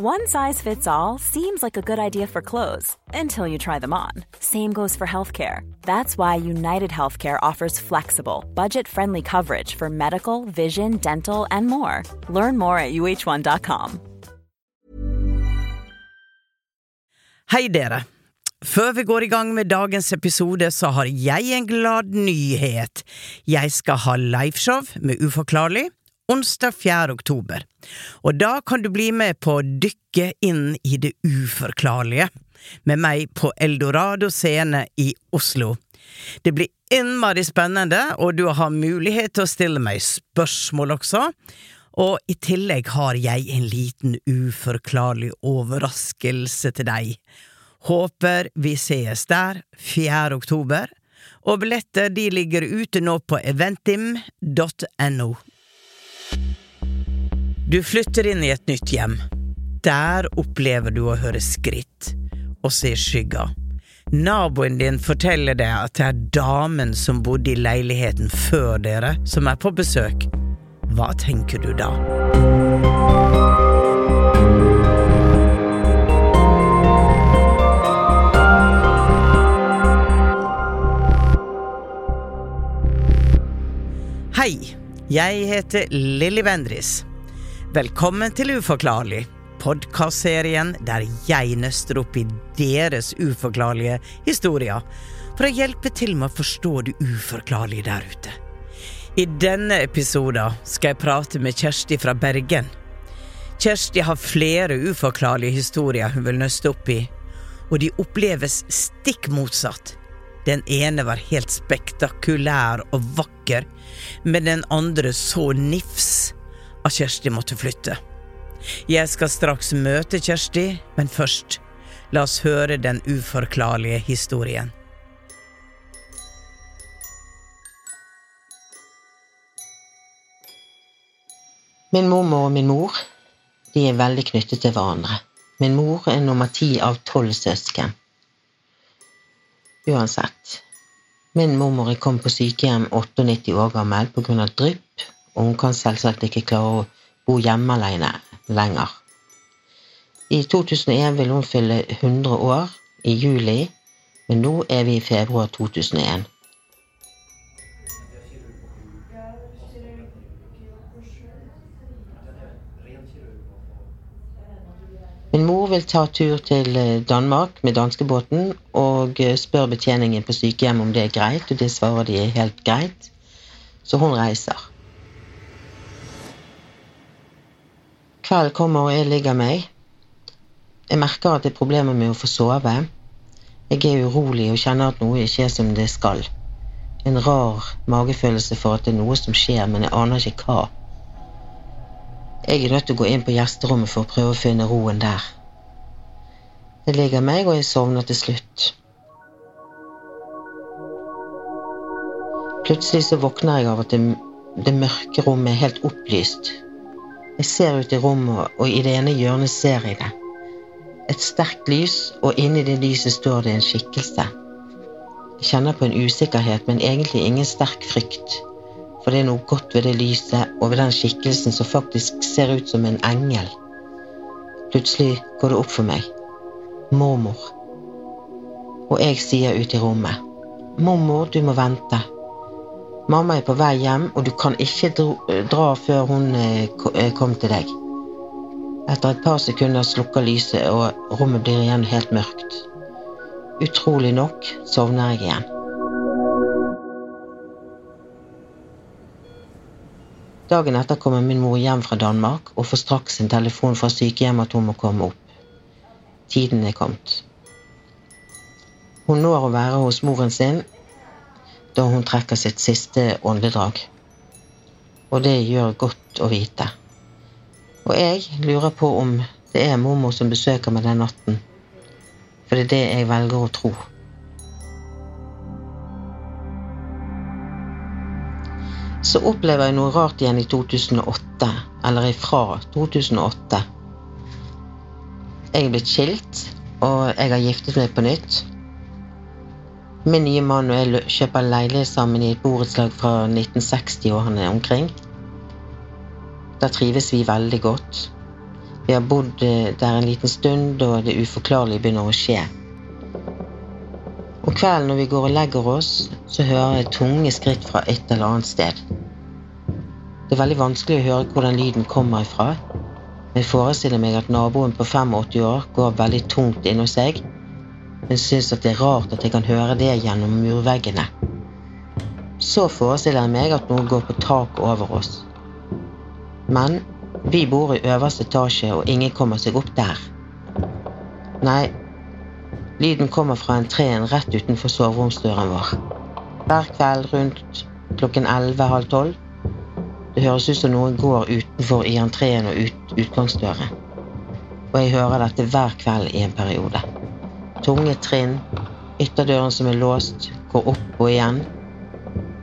One size fits all seems like a good idea for clothes until you try them on. Same goes for healthcare. That's why United Healthcare offers flexible, budget friendly coverage for medical, vision, dental, and more. Learn more at uh1.com. Hei dere! Før vi går i gang med dagens episode, så har jeg en glad nyhet. Jeg skal ha liveshow med Uforklarlig onsdag 4. oktober. Og da kan du bli med på å dykke inn i det uforklarlige, med meg på Eldorado scene i Oslo. Det blir innmari spennende, og du har mulighet til å stille meg spørsmål også. Og i tillegg har jeg en liten uforklarlig overraskelse til deg. Håper vi sees der 4. oktober, og billetter de ligger ute nå på eventim.no. Du flytter inn i et nytt hjem. Der opplever du å høre skritt og se skygger. Naboen din forteller deg at det er damen som bodde i leiligheten før dere, som er på besøk. Hva tenker du da? Jeg heter Lilly Bendris. Velkommen til Uforklarlig, podkastserien der jeg nøster opp i deres uforklarlige historier for å hjelpe til med å forstå det uforklarlige der ute. I denne episoden skal jeg prate med Kjersti fra Bergen. Kjersti har flere uforklarlige historier hun vil nøste opp i, og de oppleves stikk motsatt. Den ene var helt spektakulær og vakker, men den andre så nifs at Kjersti måtte flytte. Jeg skal straks møte Kjersti, men først, la oss høre den uforklarlige historien. Min mormor og min mor de er veldig knyttet til hverandre. Min mor er nummer ti av tolv søsken. Uansett. Min mormor kom på sykehjem 98 år gammel pga. drypp, og hun kan selvsagt ikke klare å bo hjemme alene lenger. I 2001 vil hun fylle 100 år, i juli, men nå er vi i februar 2001. vil ta tur til eh, Danmark med danskebåten og eh, spør betjeningen på sykehjemmet om det er greit, og det svarer de er helt greit, så hun reiser. Kvelden kommer, og jeg ligger meg. Jeg merker at det er problemer med å få sove. Jeg er urolig og kjenner at noe ikke er som det skal. En rar magefølelse for at det er noe som skjer, men jeg aner ikke hva. Jeg er nødt til å gå inn på gjesterommet for å prøve å finne roen der. Jeg ligger meg, og jeg sovner til slutt. Plutselig så våkner jeg av at det, det mørke rommet er helt opplyst. Jeg ser ut i rommet, og i det ene hjørnet ser jeg det. Et sterkt lys, og inni det lyset står det en skikkelse. Jeg kjenner på en usikkerhet, men egentlig ingen sterk frykt, for det er noe godt ved det lyset og ved den skikkelsen som faktisk ser ut som en engel. Plutselig går det opp for meg. Mormor. Og jeg sier ut i rommet. Mormor, du må vente. Mamma er på vei hjem, og du kan ikke dra før hun eh, kom til deg. Etter et par sekunder slukker lyset, og rommet blir igjen helt mørkt. Utrolig nok sovner jeg igjen. Dagen etter kommer min mor hjem fra Danmark og får straks en telefon fra sykehjemmet at hun må komme opp. Tiden er kommet. Hun når å være hos moren sin da hun trekker sitt siste åndedrag. Og det gjør godt å vite. Og jeg lurer på om det er mormor som besøker meg den natten. For det er det jeg velger å tro. Så opplever jeg noe rart igjen i 2008, eller ifra 2008. Jeg er blitt skilt, og jeg har giftet meg på nytt. Min nye mann og jeg kjøper leilighet sammen i et borettslag fra 1960-årene omkring. Der trives vi veldig godt. Vi har bodd eh, der en liten stund, og det uforklarlige begynner å skje. Om kvelden når vi går og legger oss, så hører jeg tunge skritt fra et eller annet sted. Det er veldig vanskelig å høre hvordan lyden kommer ifra. Jeg forestiller meg at naboen på 85 år går veldig tungt inn hos seg, men syns at det er rart at jeg kan høre det gjennom murveggene. Så forestiller jeg meg at noen går på taket over oss. Men vi bor i øverste etasje, og ingen kommer seg opp der. Nei, lyden kommer fra entreen rett utenfor soveromsdøren vår. Hver kveld rundt klokken 11-halv tolv det høres ut som noen går utenfor i entreen og ut utgangsdøren. Og jeg hører dette hver kveld i en periode. Tunge trinn, ytterdøren som er låst, går opp og igjen.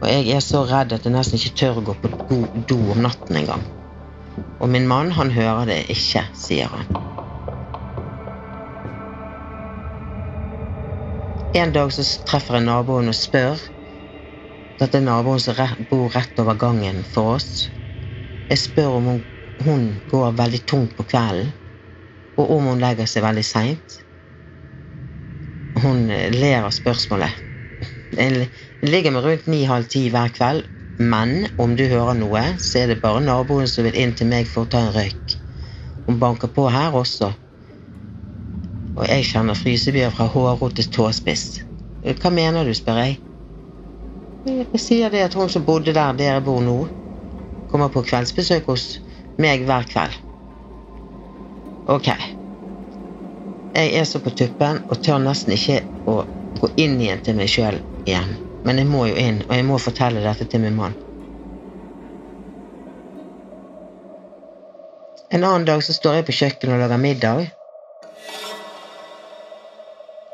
Og jeg er så redd at jeg nesten ikke tør å gå på do om natten engang. Og min mann, han hører det ikke, sier han. En dag så treffer jeg naboen og spør dette er naboen som bor rett over gangen for oss. Jeg spør om hun, hun går veldig tungt på kvelden, og om hun legger seg veldig seint. Hun eh, ler av spørsmålet. Jeg ligger med rundt ni-halv ti hver kveld, men om du hører noe, så er det bare naboen som vil inn til meg for å ta en røyk. Hun banker på her også. Og jeg kjenner frysebyer fra hårrot til tåspiss. Hva mener du, spør jeg. Jeg sier det at hun som bodde der dere bor nå, kommer på kveldsbesøk hos meg hver kveld. Ok. Jeg er så på tuppen og tør nesten ikke å gå inn igjen til meg sjøl igjen. Men jeg må jo inn, og jeg må fortelle dette til min mann. En annen dag så står jeg på kjøkkenet og lager middag.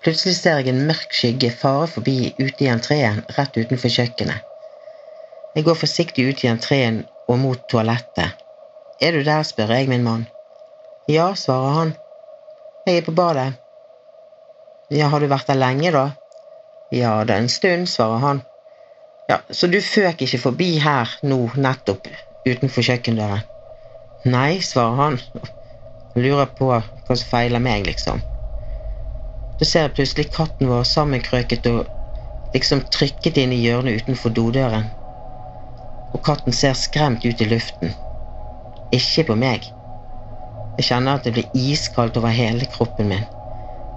Plutselig ser jeg en mørk skygge fare forbi ute i entreen rett utenfor kjøkkenet. Jeg går forsiktig ut i entreen og mot toalettet. Er du der, spør jeg min mann. Ja, svarer han. Jeg er på badet. Ja, har du vært der lenge, da? Ja, det er en stund, svarer han. Ja, Så du føk ikke forbi her nå nettopp, utenfor kjøkkendøren? Nei, svarer han. Lurer på hva som feiler meg, liksom. Så ser jeg plutselig katten vår sammenkrøket og liksom trykket inn i hjørnet utenfor dodøren. Og katten ser skremt ut i luften. Ikke på meg. Jeg kjenner at det blir iskaldt over hele kroppen min.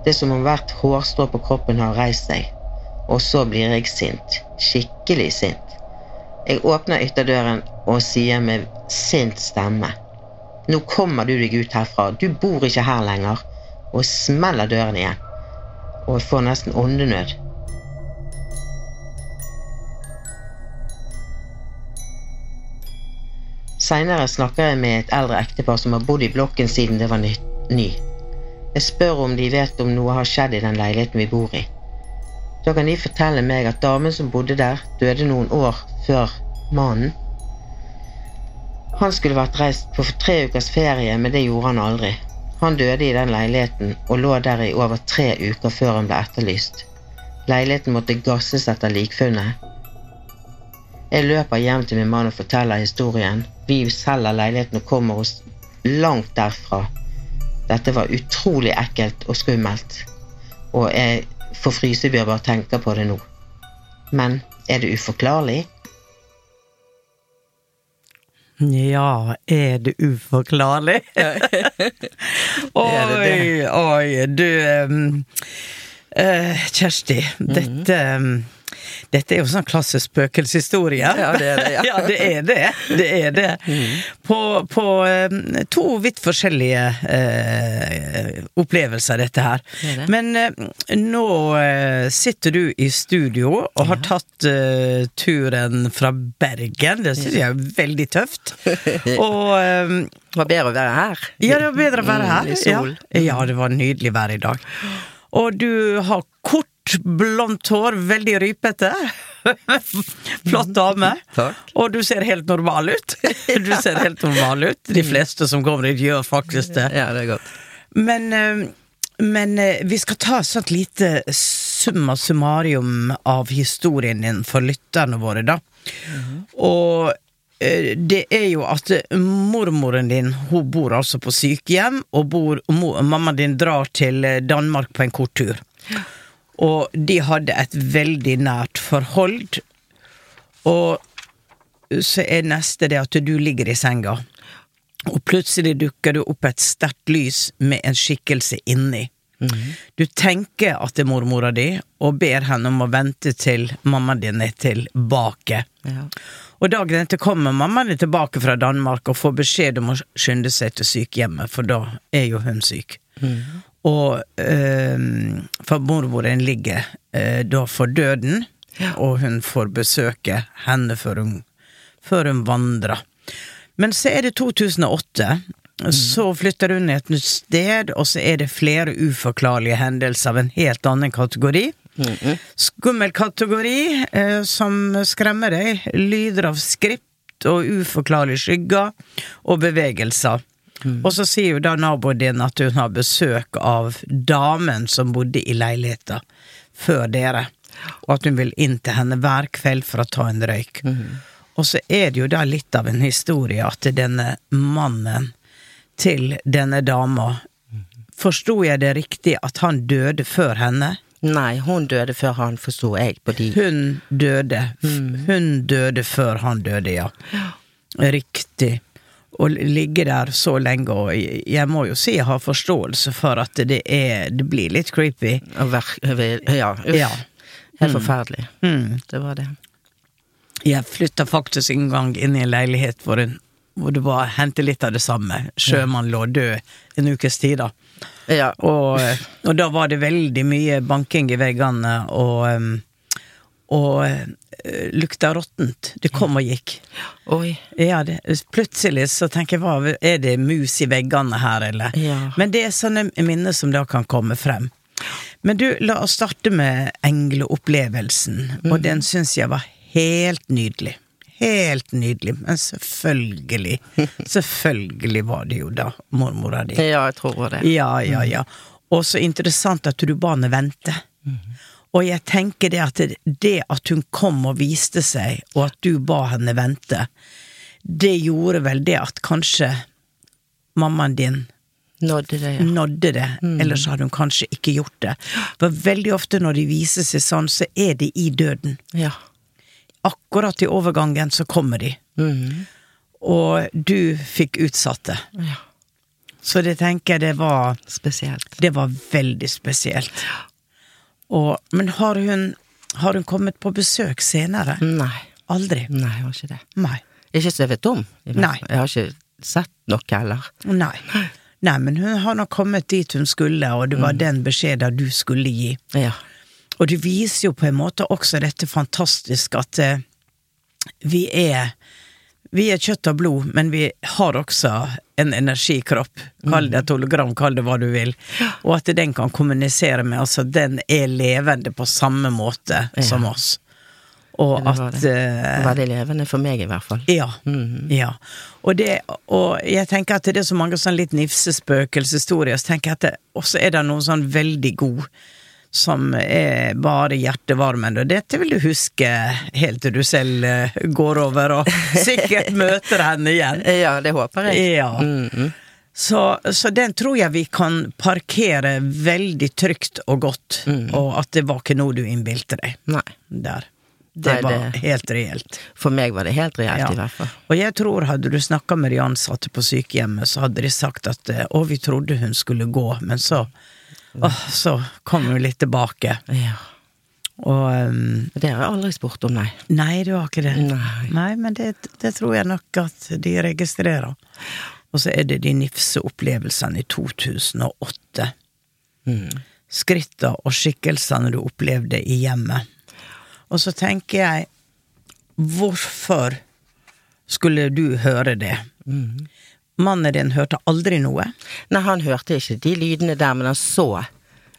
Det er som om hvert hårstrå på kroppen har reist seg. Og så blir jeg sint. Skikkelig sint. Jeg åpner ytterdøren og sier med sint stemme. Nå kommer du deg ut herfra. Du bor ikke her lenger. Og smeller døren igjen og får nesten åndenød. Seinere snakker jeg med et eldre ektepar som har bodd i blokken siden det var ny. Jeg spør om de vet om noe har skjedd i den leiligheten vi bor i. Da kan de fortelle meg at damen som bodde der, døde noen år før mannen. Han skulle vært reist på tre ukers ferie, men det gjorde han aldri. Han døde i den leiligheten og lå der i over tre uker før han ble etterlyst. Leiligheten måtte gasses etter likfunnet. Jeg løper hjem til min mann og forteller historien. Vi selger leiligheten og kommer oss langt derfra. Dette var utrolig ekkelt og skummelt, og jeg får frysebjørn bare tenker på det nå. Men er det uforklarlig? Ja, er det uforklarlig? oi, oi, du um, uh, Kjersti, Mhm. dette um, dette er jo sånn klassisk spøkelseshistorie. Ja, det er det, ja. ja, det er det. Det er det. På, på um, to vidt forskjellige eh, opplevelser, dette her. Det det. Men eh, nå uh, sitter du i studio og har tatt eh, turen fra Bergen. Det syns jeg er veldig tøft. Og Det var bedre å være her. ja, det var bedre å være her. Mm, Ja. ja, det var nydelig vær i dag. Og du har kort, blondt hår, veldig rypete. Flott dame. Takk. Og du ser helt normal ut. Du ser helt normal ut. De fleste som kommer hit, gjør faktisk det. Ja, det er godt. Men, eh, men eh, vi skal ta et sånt lite summa summarium av historien din for lytterne våre, da. Og eh, det er jo at mormoren din hun bor altså på sykehjem, og bor, og mammaen din drar til Danmark på en kort tur. Og de hadde et veldig nært forhold. Og så er neste det at du ligger i senga, og plutselig dukker det opp et sterkt lys med en skikkelse inni. Du tenker at det er mormora di, og ber henne om å vente til mammaen din er tilbake. Ja. Og dagen etter kommer mammaen din tilbake fra Danmark og får beskjed om å skynde seg til sykehjemmet, for da er jo hun syk. Og eh, for mormoren ligger eh, da for døden, og hun får besøke henne før hun, før hun vandrer. Men så er det 2008, så flytter hun et nytt sted, og så er det flere uforklarlige hendelser av en helt annen kategori. Skummel kategori eh, som skremmer deg. Lyder av skript og uforklarlige skygger og bevegelser. Og så sier jo da naboen din at hun har besøk av damen som bodde i leiligheta før dere, og at hun vil inn til henne hver kveld for å ta en røyk. Og så er det jo da litt av en historie at denne mannen til denne dama Forsto jeg det riktig at han døde før henne? Nei, hun døde før han, forsto jeg, på de Hun døde. Mm. Hun døde før han døde, ja. Riktig. Å ligge der så lenge, og jeg må jo si jeg har forståelse for at det er Det blir litt creepy. Ja, uff. Ja. Helt forferdelig. Mm. Det var det. Jeg flytta faktisk en gang inn i en leilighet hvor, en, hvor det var hendte litt av det samme. Sjømann lå død en ukes tid, da. Ja. Og, og da var det veldig mye banking i veggene, og, um, og eh, lukta råttent. Det kom og gikk. Oi. Ja, det, plutselig så tenker jeg, hva, er det mus i veggene her, eller? Ja. Men det er sånne minner som da kan komme frem. Men du, la oss starte med engleopplevelsen, og den syns jeg var helt nydelig. Helt nydelig, men selvfølgelig, selvfølgelig var det jo da mormora di. Ja, jeg tror det. Ja, ja, ja. Og så interessant at du ba henne vente. Og jeg tenker det at det at hun kom og viste seg, og at du ba henne vente, det gjorde vel det at kanskje mammaen din Nådde det, ja. nådde det, ellers hadde hun kanskje ikke gjort det. For veldig ofte når de viser seg sånn, så er de i døden. Ja. Akkurat i overgangen så kommer de. Mm. Og du fikk utsatt det. ja. Så det tenker jeg det var Spesielt. Det var veldig spesielt. Og, men har hun, har hun kommet på besøk senere? Nei. Aldri? Nei, jeg har ikke det. Nei. Ikke så jeg vet om. Nei. Jeg har ikke sett noe heller. Nei. Nei, men hun har nok kommet dit hun skulle, og det var den beskjeden du skulle gi. Ja. Og det viser jo på en måte også dette fantastisk at eh, vi er vi er kjøtt og blod, men vi har også en energikropp. Kall det et hologram, kall det hva du vil. Og at den kan kommunisere med oss, at den er levende på samme måte som oss. Og det var at det. Var det levende for meg, i hvert fall. ja. ja. Og, det, og jeg tenker at det er så mange sånn litt nifse spøkelseshistorier, så tenker jeg at det, også er det noen sånn veldig god som er bare hjertevarmende. Og dette vil du huske helt til du selv eh, går over og sikkert møter henne igjen. Ja, det håper jeg. Ja. Mhm. Så, så den tror jeg vi kan parkere veldig trygt og godt, og at det var ikke noe du innbilte deg Nei. der. Det Nei, var det- helt reelt. For meg var det helt reelt, Ja. i hvert fall. Og jeg tror hadde du snakka med de ansatte på sykehjemmet, så hadde de sagt at eh, å, vi trodde hun skulle gå, men så åh, så kom hun litt tilbake. Ja. Og um, Det har jeg aldri spurt om, nei. Nei, du har ikke det. Nei. men det, det tror jeg nok at de registrerer. Og så er det de nifse opplevelsene i 2008. Mm. Skritta og skikkelsene du opplevde i hjemmet. Og så tenker jeg, hvorfor skulle du høre det? Mm. Mannen din hørte aldri noe. Nei, han hørte ikke de lydene der, men han så.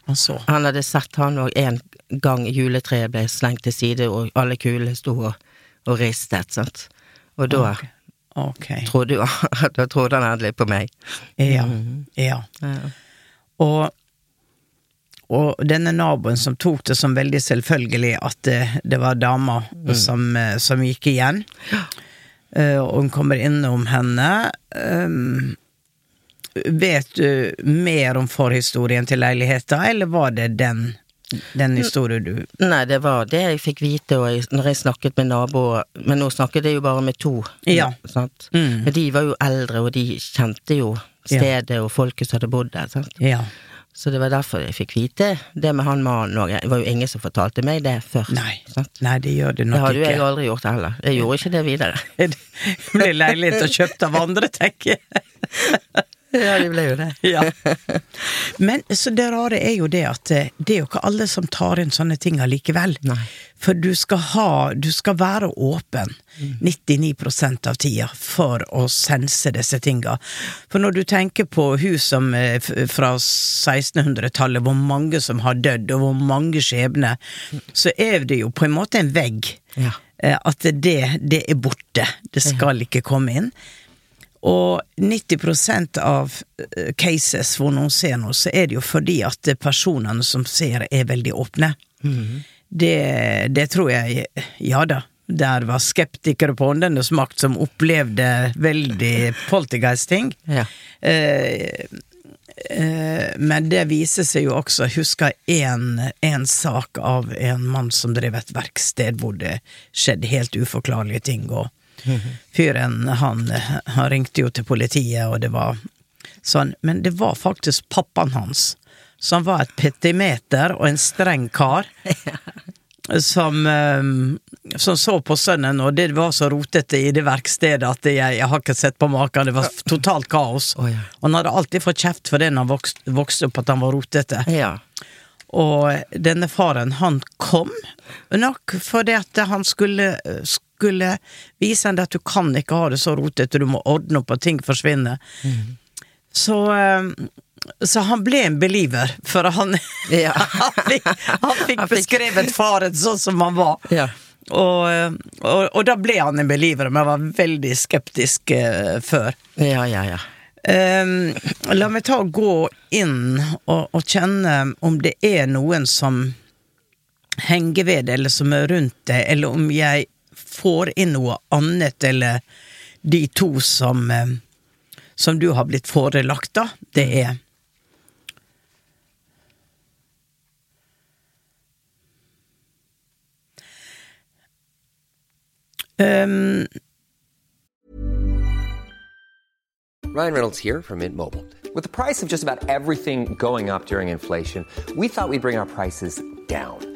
Han så. Han hadde sett han òg en gang juletreet ble slengt til side, og alle kulene sto og, og ristet, sant. Og da okay. Okay. trodde jo Da trodde han endelig på meg. Ja. ja. Ja. Og, og denne naboen som tok det som veldig selvfølgelig at det, det var dama som, eh, som gikk igjen, eh, og hun kommer innom henne ehm, Vet du mer om forhistorien til leiligheta, eller var det den, den historien du Nei, det var det jeg fikk vite, og jeg, når jeg snakket med naboer Men nå snakket jeg jo bare med to, Ja. sant. Mm. Men de var jo eldre, og de kjente jo stedet og folket som hadde bodd der, sant. Ja. Så det var derfor jeg fikk vite det med han mannen òg. Det var jo ingen som fortalte meg det først. Nei. Sant? Nei, det gjør det Det nok hadde jo jeg ikke. aldri gjort heller. Jeg gjorde ikke det videre. Det ble leilighet og kjøpt av andre, tenker jeg. Ja, de ble jo det. Ja. Men så det rare er jo det at eh, det er jo ikke alle som tar inn sånne ting allikevel. Nei. For du skal ha Du skal være åpen 99% av tida for å sense disse tinga. For når du tenker på hus som eh, fra 1600-tallet, hvor mange som har dødd, og hvor mange skjebner, så er det jo på en måte en vegg. Ja. Eh, At det, det er borte. Det skal ikke komme inn. Og 90% av eh, cases hvor noen ser noe, så er det jo fordi at personene som ser, er veldig åpne. Det, det tror jeg Ja da. Der var skeptikere på åndenes makt som opplevde veldig poltergeist-ting. Ja. Eh, eh, men det viser seg jo også Jeg husker en sak av en mann som drev et verksted hvor det skjedde helt uforklarlige ting, og fyren han, han ringte jo til politiet, og det var sånn Men det var faktisk pappaen hans, som var et petimeter og en streng kar. Som, eh, som så på sønnen, og det var så rotete i det verkstedet at jeg, jeg har ikke sett på maken. Det var totalt kaos. Oh, ja. Og han hadde alltid fått kjeft for det når han vokste, vokste opp, at han var rotete. Ja. Og denne faren, han kom nok fordi at han skulle, skulle vise henne at du kan ikke ha det så rotete, du må ordne opp og ting forsvinner. Så, eh, så han ble en believer, for han, Ja. han, fikk, han fikk beskrevet faren sånn som han var. Ja. Og, og, og da ble han en believer, men var veldig skeptisk uh, før. Ja, ja, ja. Um, la meg ta og gå inn og, og kjenne om det er noen som henger ved det, eller som er rundt det, eller om jeg får inn noe annet, eller de to som, eh, som du har blitt forelagt, da. Det er Um. Ryan Reynolds here from Mint Mobile. With the price of just about everything going up during inflation, we thought we'd bring our prices down.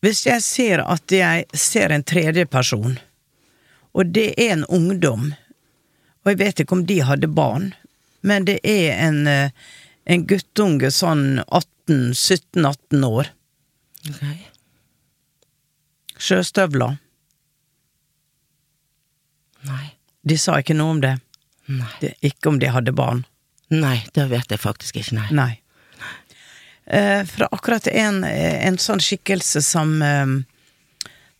Hvis jeg ser at jeg ser en tredje person, og det er en ungdom, og jeg vet ikke om de hadde barn, men det er en, eh, en guttunge sånn 18-17-18 år, Okay. sjøstøvler, Nei. de sa ikke noe om det, Nei. ikke om de hadde barn. Nei, det vet jeg faktisk ikke, nei. Nei. Eh, fra akkurat en, en sånn skikkelse som eh,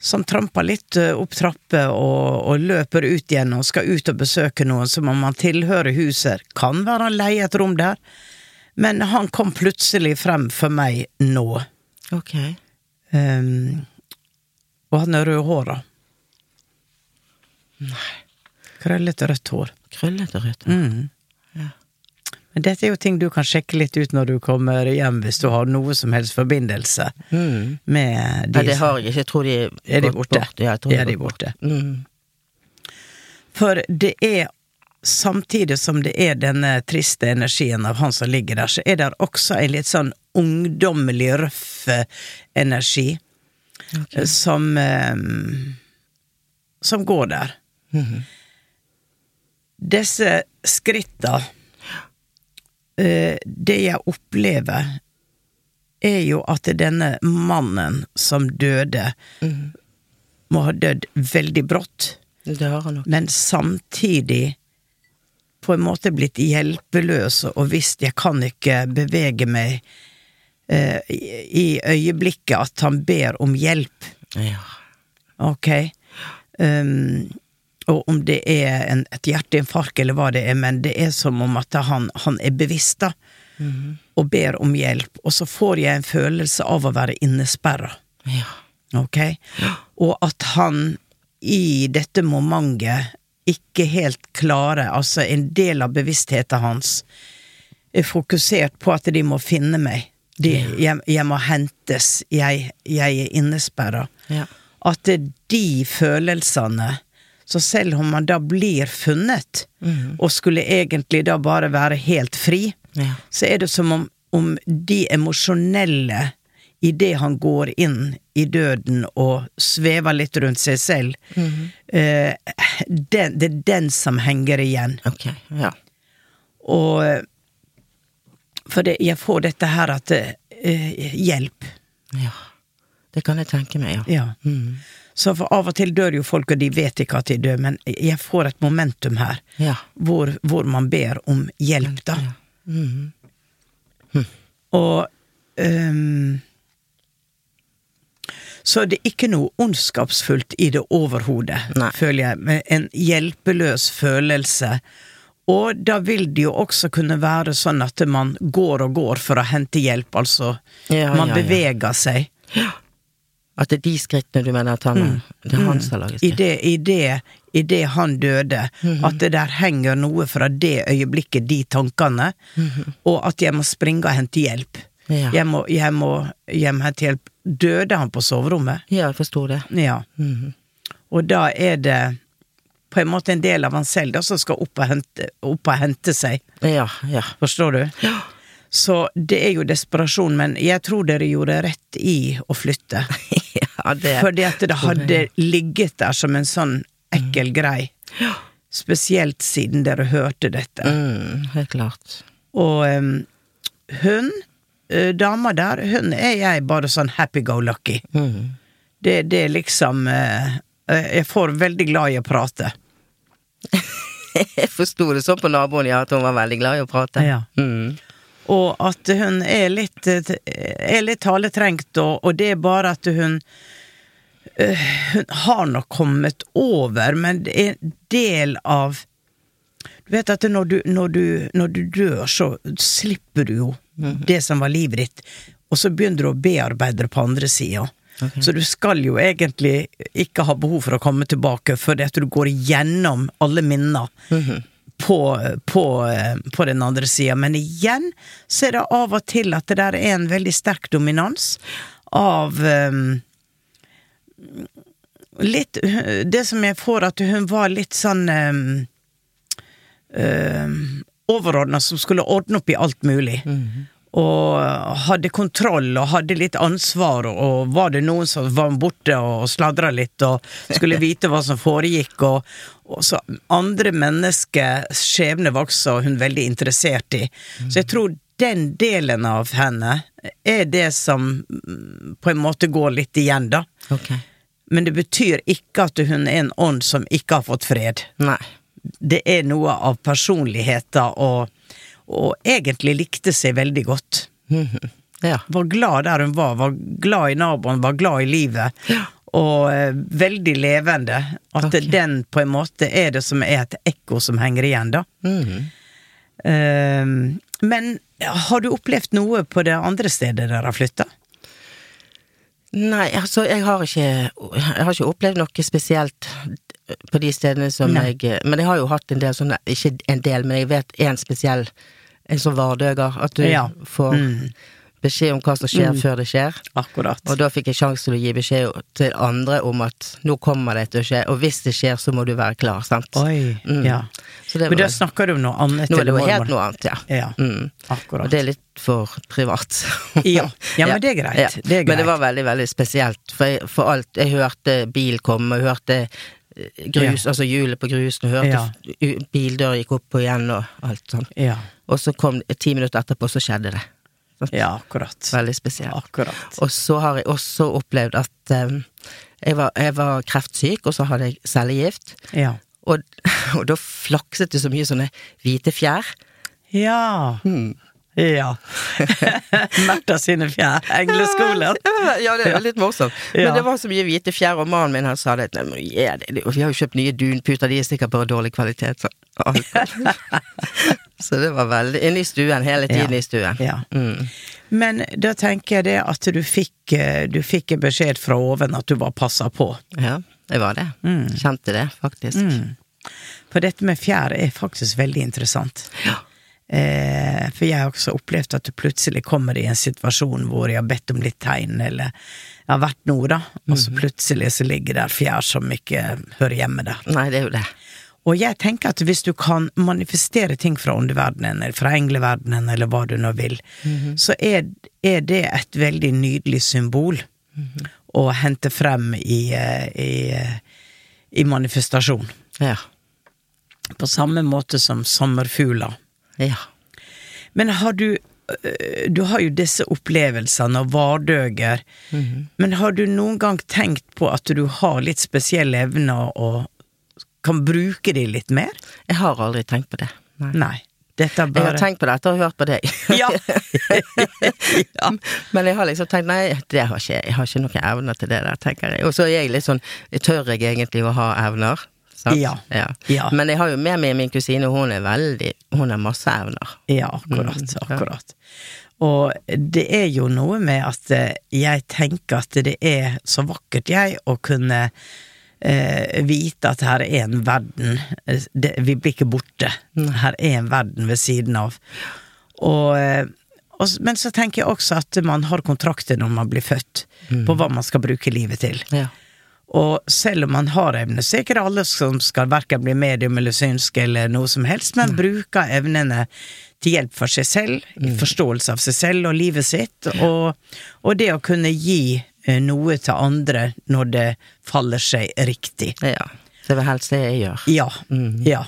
som tramper litt eh, opp trapper og, og løper ut igjen og skal ut og besøke noen som om han tilhører huset. Kan være han leier et rom der, men han kom plutselig frem for meg nå. Ok. Um, og han er rødhåra. Krøllete rødt hår. Krøllete rødt. hår. Mm. Men dette er jo ting du kan sjekke litt ut når du kommer hjem, hvis du har noe som helst forbindelse Mm. med de Nei, det har jeg ikke. Jeg tror de Er de gått borte? bort. Ja, Er de borte? Mm. For det er Samtidig som det er denne triste energien av han som ligger der, så er det også en litt sånn ungdommelig, røff eh, energi okay. som eh, Som går der. Mhm. Disse skritta Det jeg opplever, er jo at denne mannen som døde, mm. må ha dødd veldig brått men samtidig på en måte blitt hjelpeløs og visst jeg kan ikke bevege meg eh, i i øyeblikket at han ber om hjelp, Ja. ok? Um, og om det er en, et hjerteinfarkt eller hva det er, men det er som om at han, han er bevisst, da, og ber om hjelp, og så får jeg en følelse av å være innesperra. ja. Ok? Og at han i dette momentet ikke helt klarer, altså en del av bevisstheten hans er fokusert på at de må finne meg. De, jeg, jeg må hentes, jeg, jeg er innesperra. Ja. At de følelsene Så selv om man da blir funnet, og skulle egentlig da bare være helt fri, Ja. så er det som om, om de emosjonelle idet han går inn i døden og svever litt rundt seg selv, eh, den, det er den som henger igjen. Ok. Ja. Og For det, jeg får dette her at eh, Hjelp. ja. Det kan jeg tenke meg, ja. Ja. Mm. Så for av og til dør jo folk, og de vet ikke at de dør, men jeg får et momentum her Ja. hvor, hvor man ber om hjelp, da. Mm. Og um, Så det er ikke noe ondskapsfullt i det overhodet, føler jeg, men en hjelpeløs følelse. Og da vil det jo også kunne være sånn at man går og går for å hente hjelp, altså Ja, man ja, ja. beveger seg. At det er de skrittene du mener at han Det er han som har laget I det? i det, i det han døde, at det der henger noe fra det øyeblikket, de tankene, og at jeg må springe og hente hjelp. Ja. Jeg, må, jeg, må, hjem hente hjelp. Døde han på soverommet? Ja, jeg forsto det. Ja. Og da er det på en måte en del av han selv da, som skal opp og hente, opp og hente seg. Ja, ja. Forstår du? Så det er jo desperasjon, men jeg tror dere gjorde rett i å flytte. ja det Fordi at det hadde ligget der som en sånn ekkel grei. Spesielt siden dere hørte dette. mm, Helt klart. Og um, hun, eh, dama der, hun er jeg bare sånn happy-go-lucky. Mm. Det, det er liksom eh, Jeg får veldig glad i å prate. Jeg forsto det sånn på naboen, ja, at hun var veldig glad i å prate. Ja. Mm. Og at hun er litt, eh, er litt taletrengt, og, og det er bare at hun eh, Hun har nok kommet over, men det er en del av Du vet at når du, når du, når du dør, så slipper du jo det som var livet ditt, og så begynner du å bearbeide det på andre sida. Så du skal jo egentlig ikke ha behov for å komme tilbake fordi at du går igjennom alle minner på, på, eh, på den andre sida. Men igjen så er det av og til at det der er en veldig sterk dominans av um, Litt Det som jeg får, at hun var litt sånn um, overordna som skulle ordne opp i alt mulig. Og hadde kontroll og hadde litt ansvar, og var det noen som var borte og sladra litt og skulle vite hva som foregikk, og, og så andre menneskers skjebne var også hun veldig interessert i. Så jeg tror den delen av henne er det som mm, på en måte går litt igjen, da. Okay. Men det betyr ikke at hun er en ånd som ikke har fått fred Nei. det er noe av personligheter og, og egentlig likte seg veldig godt. Ja. Var glad der hun var, var glad i naboen, var glad i livet. Og eh, veldig levende. At okay. den på en måte er det som er et ekko som henger igjen, da. Eh, men har du opplevd noe på det andre stedet dere har flytta? Nei, altså, jeg har ikke Jeg har ikke opplevd noe spesielt på de stedene som Nei. jeg Men jeg har jo hatt en del sånne Ikke en del, men jeg vet en spesiell En sånn vardøger. At du Ja. får Mm. beskjed om hva som skjer før det skjer. Akkurat. Og da fikk jeg sjanse til å gi beskjed til andre om at nå kommer det til å skje, og hvis det skjer, så må du være klar, sant? Oi, Mm. ja. Så det Men da snakker du om noe annet? Nå er det jo helt noe annet, ja. Ja, Mm. akkurat. Og det er litt for privat. Ja. Ja, men det er greit. Det er Men det var veldig, veldig spesielt, for, jeg, for alt Jeg hørte bil komme, og hørte grus, ja. altså hjulet på grusen, hørte Ja. f- gikk opp og igjen, og alt sånn. Ja. Og så kom ti minutter etterpå, så skjedde det. ja, akkurat. Veldig spesielt. Akkurat. Og så har jeg også opplevd at um, jeg, var, jeg var kreftsyk, og så hadde jeg cellegift. Ja. Og, og da flakset det så mye sånne hvite fjær. Ja. Hmm. Ja. Märtha sine fjær. Engleskolen. Ja, det er litt morsomt. Ja. Men det var så mye hvite fjær, og mannen min han sa det. Nei, men gi det. Vi har jo kjøpt nye dunputer, de er sikkert bare dårlig kvalitet. Så, så det var veldig Inne i stuen, hele tiden Ja. i stuen. Ja. Mm. Men da tenker jeg det at du fikk, eh, du fikk en beskjed fra oven at du var passa på. Ja, det var det. Kjente det, faktisk. Mm. For dette med fjær er faktisk veldig interessant. Ja. Eh, for jeg har også opplevd at du plutselig kommer i en situasjon hvor jeg har bedt om litt tegn, eller jeg har vært noe, da, og så plutselig så ligger der fjær som ikke hører hjemme der. Nei, det er jo det. Og jeg tenker at hvis du kan manifestere ting fra åndeverdenen, eller fra engleverdenen, eller hva du nå vil, så er, er det et veldig nydelig symbol å hente frem i, eh, i, eh, i manifestasjon. Ja. På samme måte som sommerfugler. Ja. Men har du øh, Du har jo disse opplevelsene og vardøger, men har du noen gang tenkt på at du har litt spesielle evner og kan bruke de litt mer? Jeg har aldri tenkt på det. Nei. Nei. Dette bare... Jeg har tenkt på det etter å ha hørt på deg. Ja. ja. Men jeg har liksom tenkt nei, det har ikke, jeg har ikke noen evner til det der, tenker jeg. Og så er jeg litt sånn, tør jeg egentlig å ha evner? Ja. Ja. Men jeg har jo med meg min kusine, hun er veldig, hun har masse evner. Ja, akkurat. Mm. Akkurat. Og det er jo noe med at eh, jeg tenker at det er så vakkert, jeg, å kunne eh, vite at her er en verden eh, det, Vi blir ikke borte. Her er en verden ved siden av. Og, eh, og, men så tenker jeg også at man har kontrakter når man blir født, på hva man skal bruke livet til. Ja. Og selv om man har evner, så er ikke det alle som skal verken bli medium eller synsk eller noe som helst, men bruker evnene til hjelp for seg selv, i forståelse av seg selv og livet sitt, og, og det å kunne gi eh, noe til andre når det faller seg riktig. ja. Det er vel helst det jeg gjør. Ja. ja.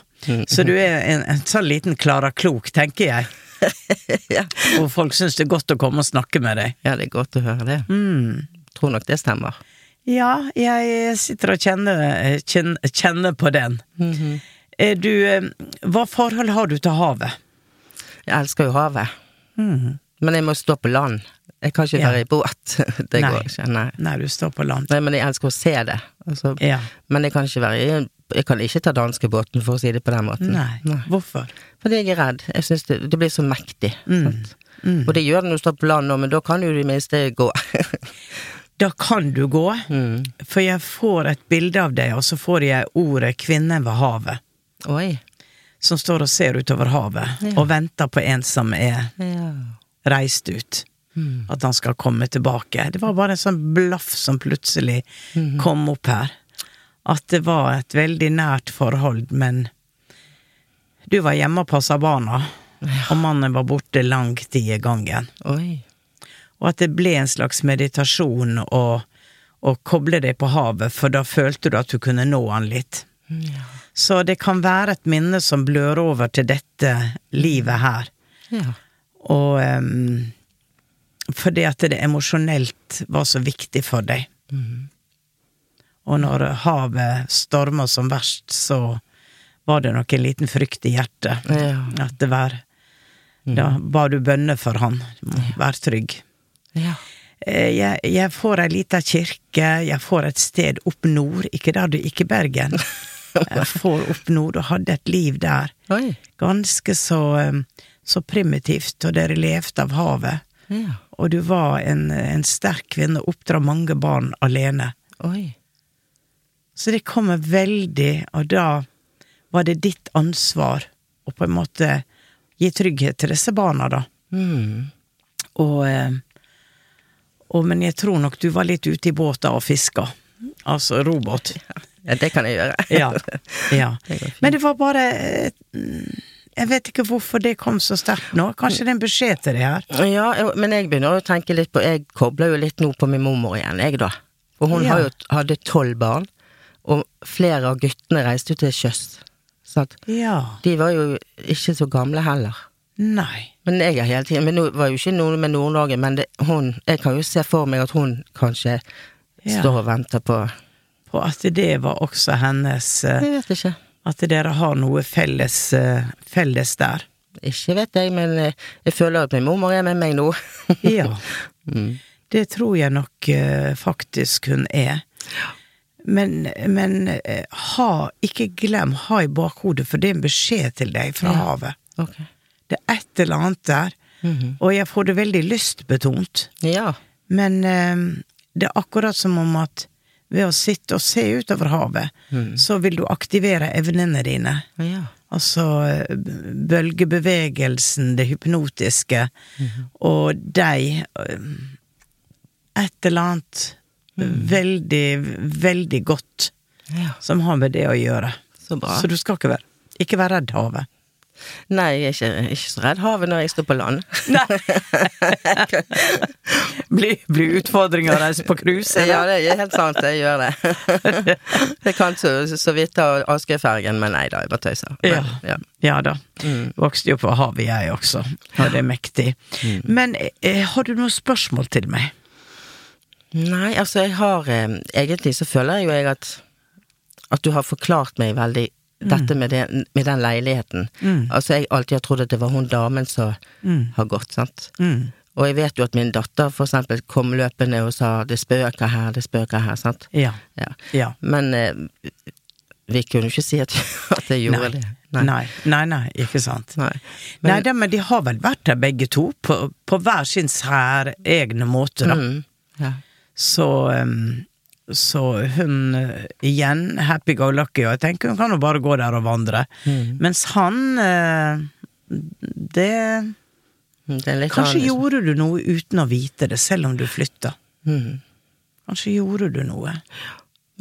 Så du er en, en sånn liten Klara Klok, tenker jeg. ja. Og folk syns det er godt å komme og snakke med deg. ja, det er godt å høre det. Tror nok det stemmer. Ja, jeg sitter og kjenner, kjenner, kjenner på den. Er du, eh, hva forhold har du til havet? Jeg elsker jo havet. Men jeg må stå på land. Jeg kan ikke Ja. være i båt. Det Nei. går ikke. Nei. Nei, du står på land. Nei, men jeg elsker å se det. Altså, Ja. Men jeg kan ikke være i Jeg kan ikke ta danskebåten, for å si det på den måten. Nei. Hvorfor? Fordi jeg er redd. Jeg syns det, det blir så mektig. Mm. Sant? Og det gjør det når du står på land nå, men da kan jo i det minste gå. Da kan du gå, Mm. for jeg får et bilde av deg, og så får jeg ordet 'kvinnen ved havet', Oi. som står og ser utover havet, og venter på en som er Ja. reist ut. At han skal komme tilbake. Det var bare en sånn blaff som plutselig kom opp her. At det var et veldig nært forhold, men du var hjemme og passa barna, og mannen var borte lang tid i gangen. Oi. Og at det ble en slags meditasjon å, å koble deg på havet, for da følte du at du kunne nå han litt. Så det kan være et minne som blør over til dette livet her. Ja. Og um, fordi at det emosjonelt var så viktig for deg. Og når havet storma som verst, så var det nok en liten frykt i hjertet. Ja. At det var Da ba du bønner for han. Vær trygg. Ja. Eh, Jeg, jeg får ei lita kirke, jeg får et sted opp nord, ikke der du ikke Bergen. Jeg får opp nord og hadde et liv der. Oi. Ganske så, eh, så primitivt, og dere levde av havet. Ja. Og du var en, en sterk kvinne og oppdra mange barn alene. Oi. Så det kommer veldig, og da var det ditt ansvar å på en måte gi trygghet til disse barna, da. Mm. Og, eh, og Men jeg tror nok du var litt ute i båta og fiska. Altså robåt. Ja, det kan jeg gjøre. Ja. ja. Det. Men det var bare eh, Jeg vet ikke hvorfor det kom så sterkt nå. Kanskje det er en beskjed til det her? Ja, men jeg begynner å tenke litt på Jeg kobler jo litt nå på min mormor igjen, jeg, da. For hun Ja. har jo, hadde tolv barn, og flere av guttene reiste jo til sjøs. Så Ja. de var jo ikke så gamle heller. Nei. Men jeg har hele tiden Men det var jo ikke noe med Nord-Norge, men det, hun Jeg kan jo se for meg at hun kanskje Ja. står og venter på På at det var også hennes eh, Jeg vet ikke. At dere har noe felles, eh, felles der. Ikke vet jeg, men eh, jeg føler at min mormor er med meg nå. Ja. Mm. Det tror jeg nok faktisk hun er. Men, men ha, ikke glem, ha i bakhodet, for det er en beskjed til deg fra Ja. havet. Ok. Det er et eller annet der, Mhm. og jeg får det veldig lystbetont. Ja. Men eh, det er akkurat som om at ved å sitte og se utover havet, så vil du aktivere evnene dine. Ja. Altså bølgebevegelsen, det hypnotiske, og deg eh, Et eller annet veldig, veldig godt ja. som har med det å gjøre. Så bra. Så du skal ikke være, ikke være redd havet. Nei, jeg er ikke, ikke så redd havet når jeg står på land. Blir bli utfordring å reise på cruise? Ja, det er helt sant, jeg gjør det. Jeg kan så, så vidt ta Askøyfergen, men nei da, jeg bare tøyser. Men, Ja. ja. Ja da. Vokste jo på havet, jeg også. Og det er mektig. Men eh, har du noen spørsmål til meg? Nei, altså jeg har eh, Egentlig så føler jeg jo jeg at At du har forklart meg veldig dette med, det, med den leiligheten. Altså jeg alltid har trodd at det var hun damen som har gått, sant. Mm. Og jeg vet jo at min datter for eksempel kom løpende og sa 'det spøker her, det spøker her', sant. Ja. Ja. ja. Men eh, vi kunne jo ikke si at, at jeg gjorde Nei. det. Nei. nei, nei, ikke sant. Nei. Nei det, men de har vel vært der begge to, på, på hver sin særegne måte, da. Mm, ja. Så, um, så hun uh, igjen, happy go lucky, og jeg tenker hun kan jo bare gå der og vandre. Mm. Mens han uh, Det Det Kanskje gjorde du noe uten å vite det, selv om du flytta. Mm. Kanskje gjorde du noe.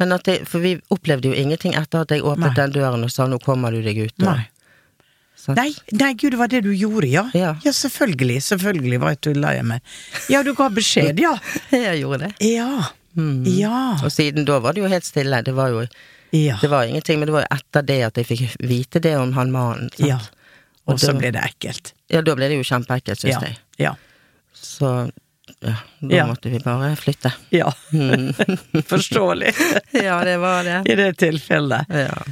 Men at det, For vi opplevde jo ingenting etter at jeg åpnet Nei. den døren og sa 'nå kommer du deg ut'. Nei. Nei, nei, gud, det var det du gjorde, ja? Ja. selvfølgelig. Selvfølgelig var jeg tulla jeg med. Ja, du ga beskjed, ja. Jeg gjorde det. Ja. Ja. Og siden da var det jo helt stille. Det var jo Ja. det var ingenting, men det var jo etter det at jeg fikk vite det om han mannen. ja. Og så ble det ekkelt. Ja, da ble det jo kjempeekkelt, syns Ja. jeg. Ja. Så ja, da Ja. måtte vi bare flytte. Ja. Forståelig. Ja, det var det. I det tilfellet. Ja.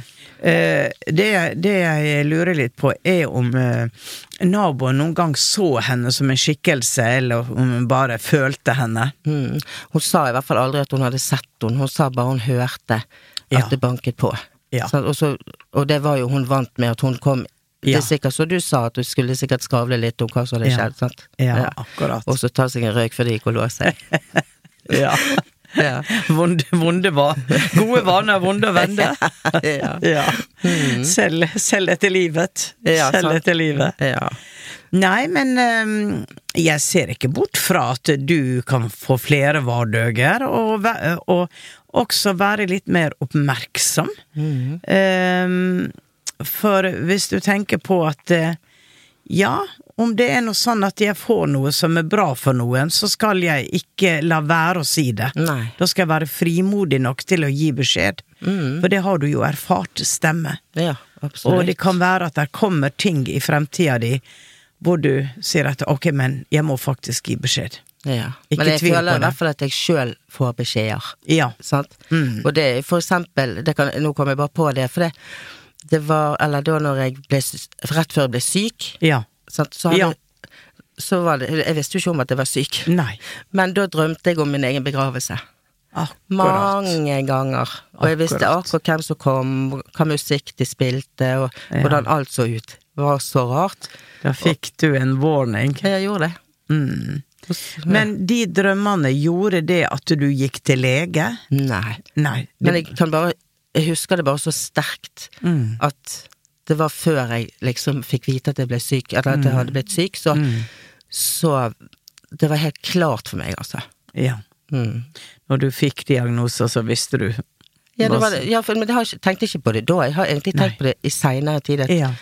Eh, det, det jeg lurer litt på, er om eh, naboen noen gang så henne som en skikkelse, eller om hun bare følte henne. Mm. Hun sa i hvert fall aldri at hun hadde sett henne, hun sa bare hun hørte at Ja. det banket på. Ja. Så, og, så, og det var jo hun vant med, at hun kom Det er sikkert så du sa, at du skulle sikkert skravle litt om hva som hadde Ja. skjedd, sant? Ja, akkurat. Og så ta seg en røyk før de gikk og lå seg. Ja. Ja. Vonde, vonde va Gode vaner, vonde å vende. ja. Ja. Selv, selv etter livet. Ja, selv sant. etter livet. ja. Nei, men ehm, jeg ser ikke bort fra at du kan få flere vardøger, og, og også være litt mer oppmerksom. Ehm, for hvis du tenker på at eh, ja, om det er noe sånn at jeg får noe som er bra for noen, så skal jeg ikke la være å si det. Nei. Da skal jeg være frimodig nok til å gi beskjed. For det har du jo erfart stemme. Ja, absolutt. Og det kan være at det kommer ting i fremtida di hvor du sier at ok, men jeg må faktisk gi beskjed. Ja. Ikke Men jeg føler i hvert fall at jeg sjøl får beskjeder. Ja. Sant? Mm. Og det er for eksempel det kan, Nå kom jeg bare på det, for det, det var Eller da når jeg ble Rett før jeg ble syk, Ja. Sant, så, hadde, Ja. så var det Jeg visste jo ikke om at jeg var syk. Nei. Men da drømte jeg om min egen begravelse. Akkurat. Mange ganger. Og jeg visste Akkurat. hvem som kom, hva musikk de spilte, og Ja. hvordan alt så ut. Det var så rart. Da fikk du en warning. Jeg gjorde det. Mm. Men de drømmene, gjorde det at du gikk til lege? Nei. Nei. Men jeg kan bare Jeg husker det bare så sterkt Mm. at det var før jeg liksom fikk vite at jeg ble syk, eller at jeg hadde blitt syk, så, Mm. så Det var helt klart for meg, altså. Ja. Mm. Når du fikk diagnoser, så visste du Ja, det var, ja, for, men jeg tenkte ikke på det da. Jeg har egentlig Nei. tenkt på det i seinere tid. At, Ja.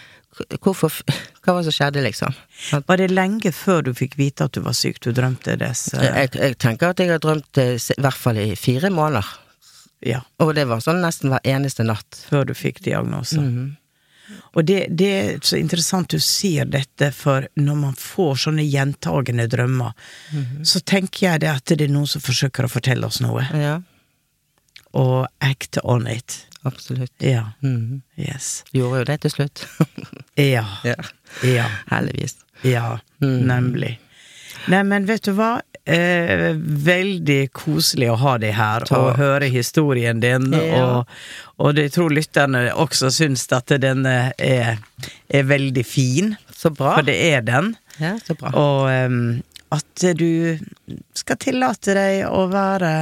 Hvorfor Hva var det som skjedde, liksom? At, Var det lenge før du fikk vite at du var syk du drømte disse jeg, jeg tenker at jeg har drømt det i hvert fall i fire måneder. Ja. Og det var sånn nesten hver eneste natt. Før du fikk diagnosen. Mhm. Og det, det er så interessant du sier dette, for når man får sånne gjentagende drømmer, Mhm. så tenker jeg det at det er noen som forsøker å fortelle oss noe, Ja, og act on it. absolutt. Ja. Mhm. Yes. Gjorde jo det til slutt. Ja. ja. Ja. Heldigvis. Ja. Mm. Nemlig. Nei, men vet du hva? Eh, veldig koselig å ha deg her og høre historien din. Ja. Og, og jeg tror lytterne også syns at denne er, er veldig fin, Så bra. for det er den. Ja, så bra. Og eh, at du skal tillate deg å være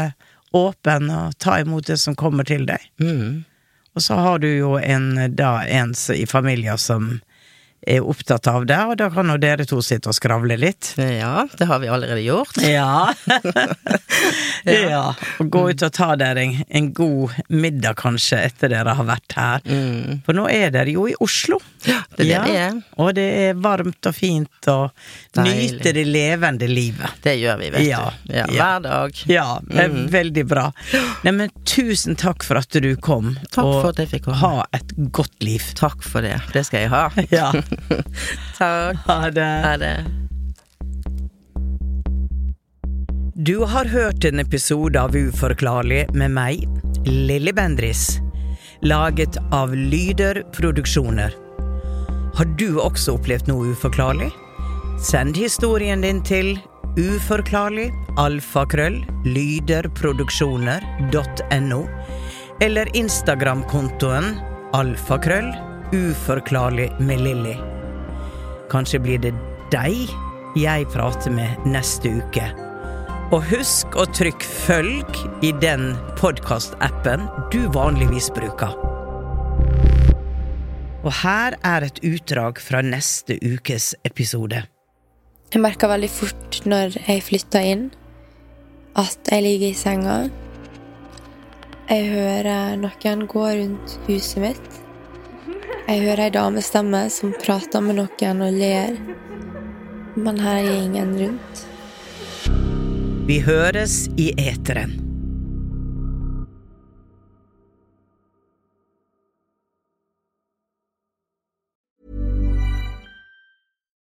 åpen og ta imot det som kommer til deg. Mm. Og så har du jo en, da, en i familien som er opptatt av det, og da kan jo dere to sitte og skravle litt. Ja, det har vi allerede gjort. Ja. ja. Og gå ut og ta dere en, en god middag, kanskje, etter dere har vært her. Mm. For nå er dere jo i Oslo. Ja, det er det vi er. Og det er varmt og fint, og Deilig. nyte det levende livet. Det gjør vi, vet Ja, du. Ja, ja. Hver dag. Ja, Mm. veldig bra. Neimen, tusen takk for at du kom, Takk og for at jeg fikk komme. ha et godt liv. Takk for det. Det skal jeg ha. Ja. Takk. Ha det. Ha det. Du har hørt en episode av Uforklarlig med meg, Lilly Bendris. Laget av Lyder Produksjoner. Har du også opplevd noe uforklarlig? Send historien din til uforklarlig alfakrøll lyderproduksjoner.no eller Instagram-kontoen alfakrøll uforklarlig med Lilly. Kanskje blir det deg jeg prater med neste uke. Og husk å trykke følg i den podkastappen du vanligvis bruker. Og her er et utdrag fra neste ukes episode. Jeg merka veldig fort når jeg flytta inn, at jeg ligger i senga. Jeg hører noen gå rundt huset mitt. Jeg hører ei damestemme som prater med noen og ler. Men her er ingen rundt. Vi høres i eteren.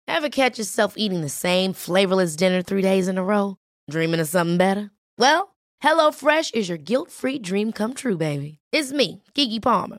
Ever catch yourself eating the same flavorless dinner three days in a row? Dreaming of something better? Well, HelloFresh is your guilt free dream come true, baby. It's me, Kiki Palmer.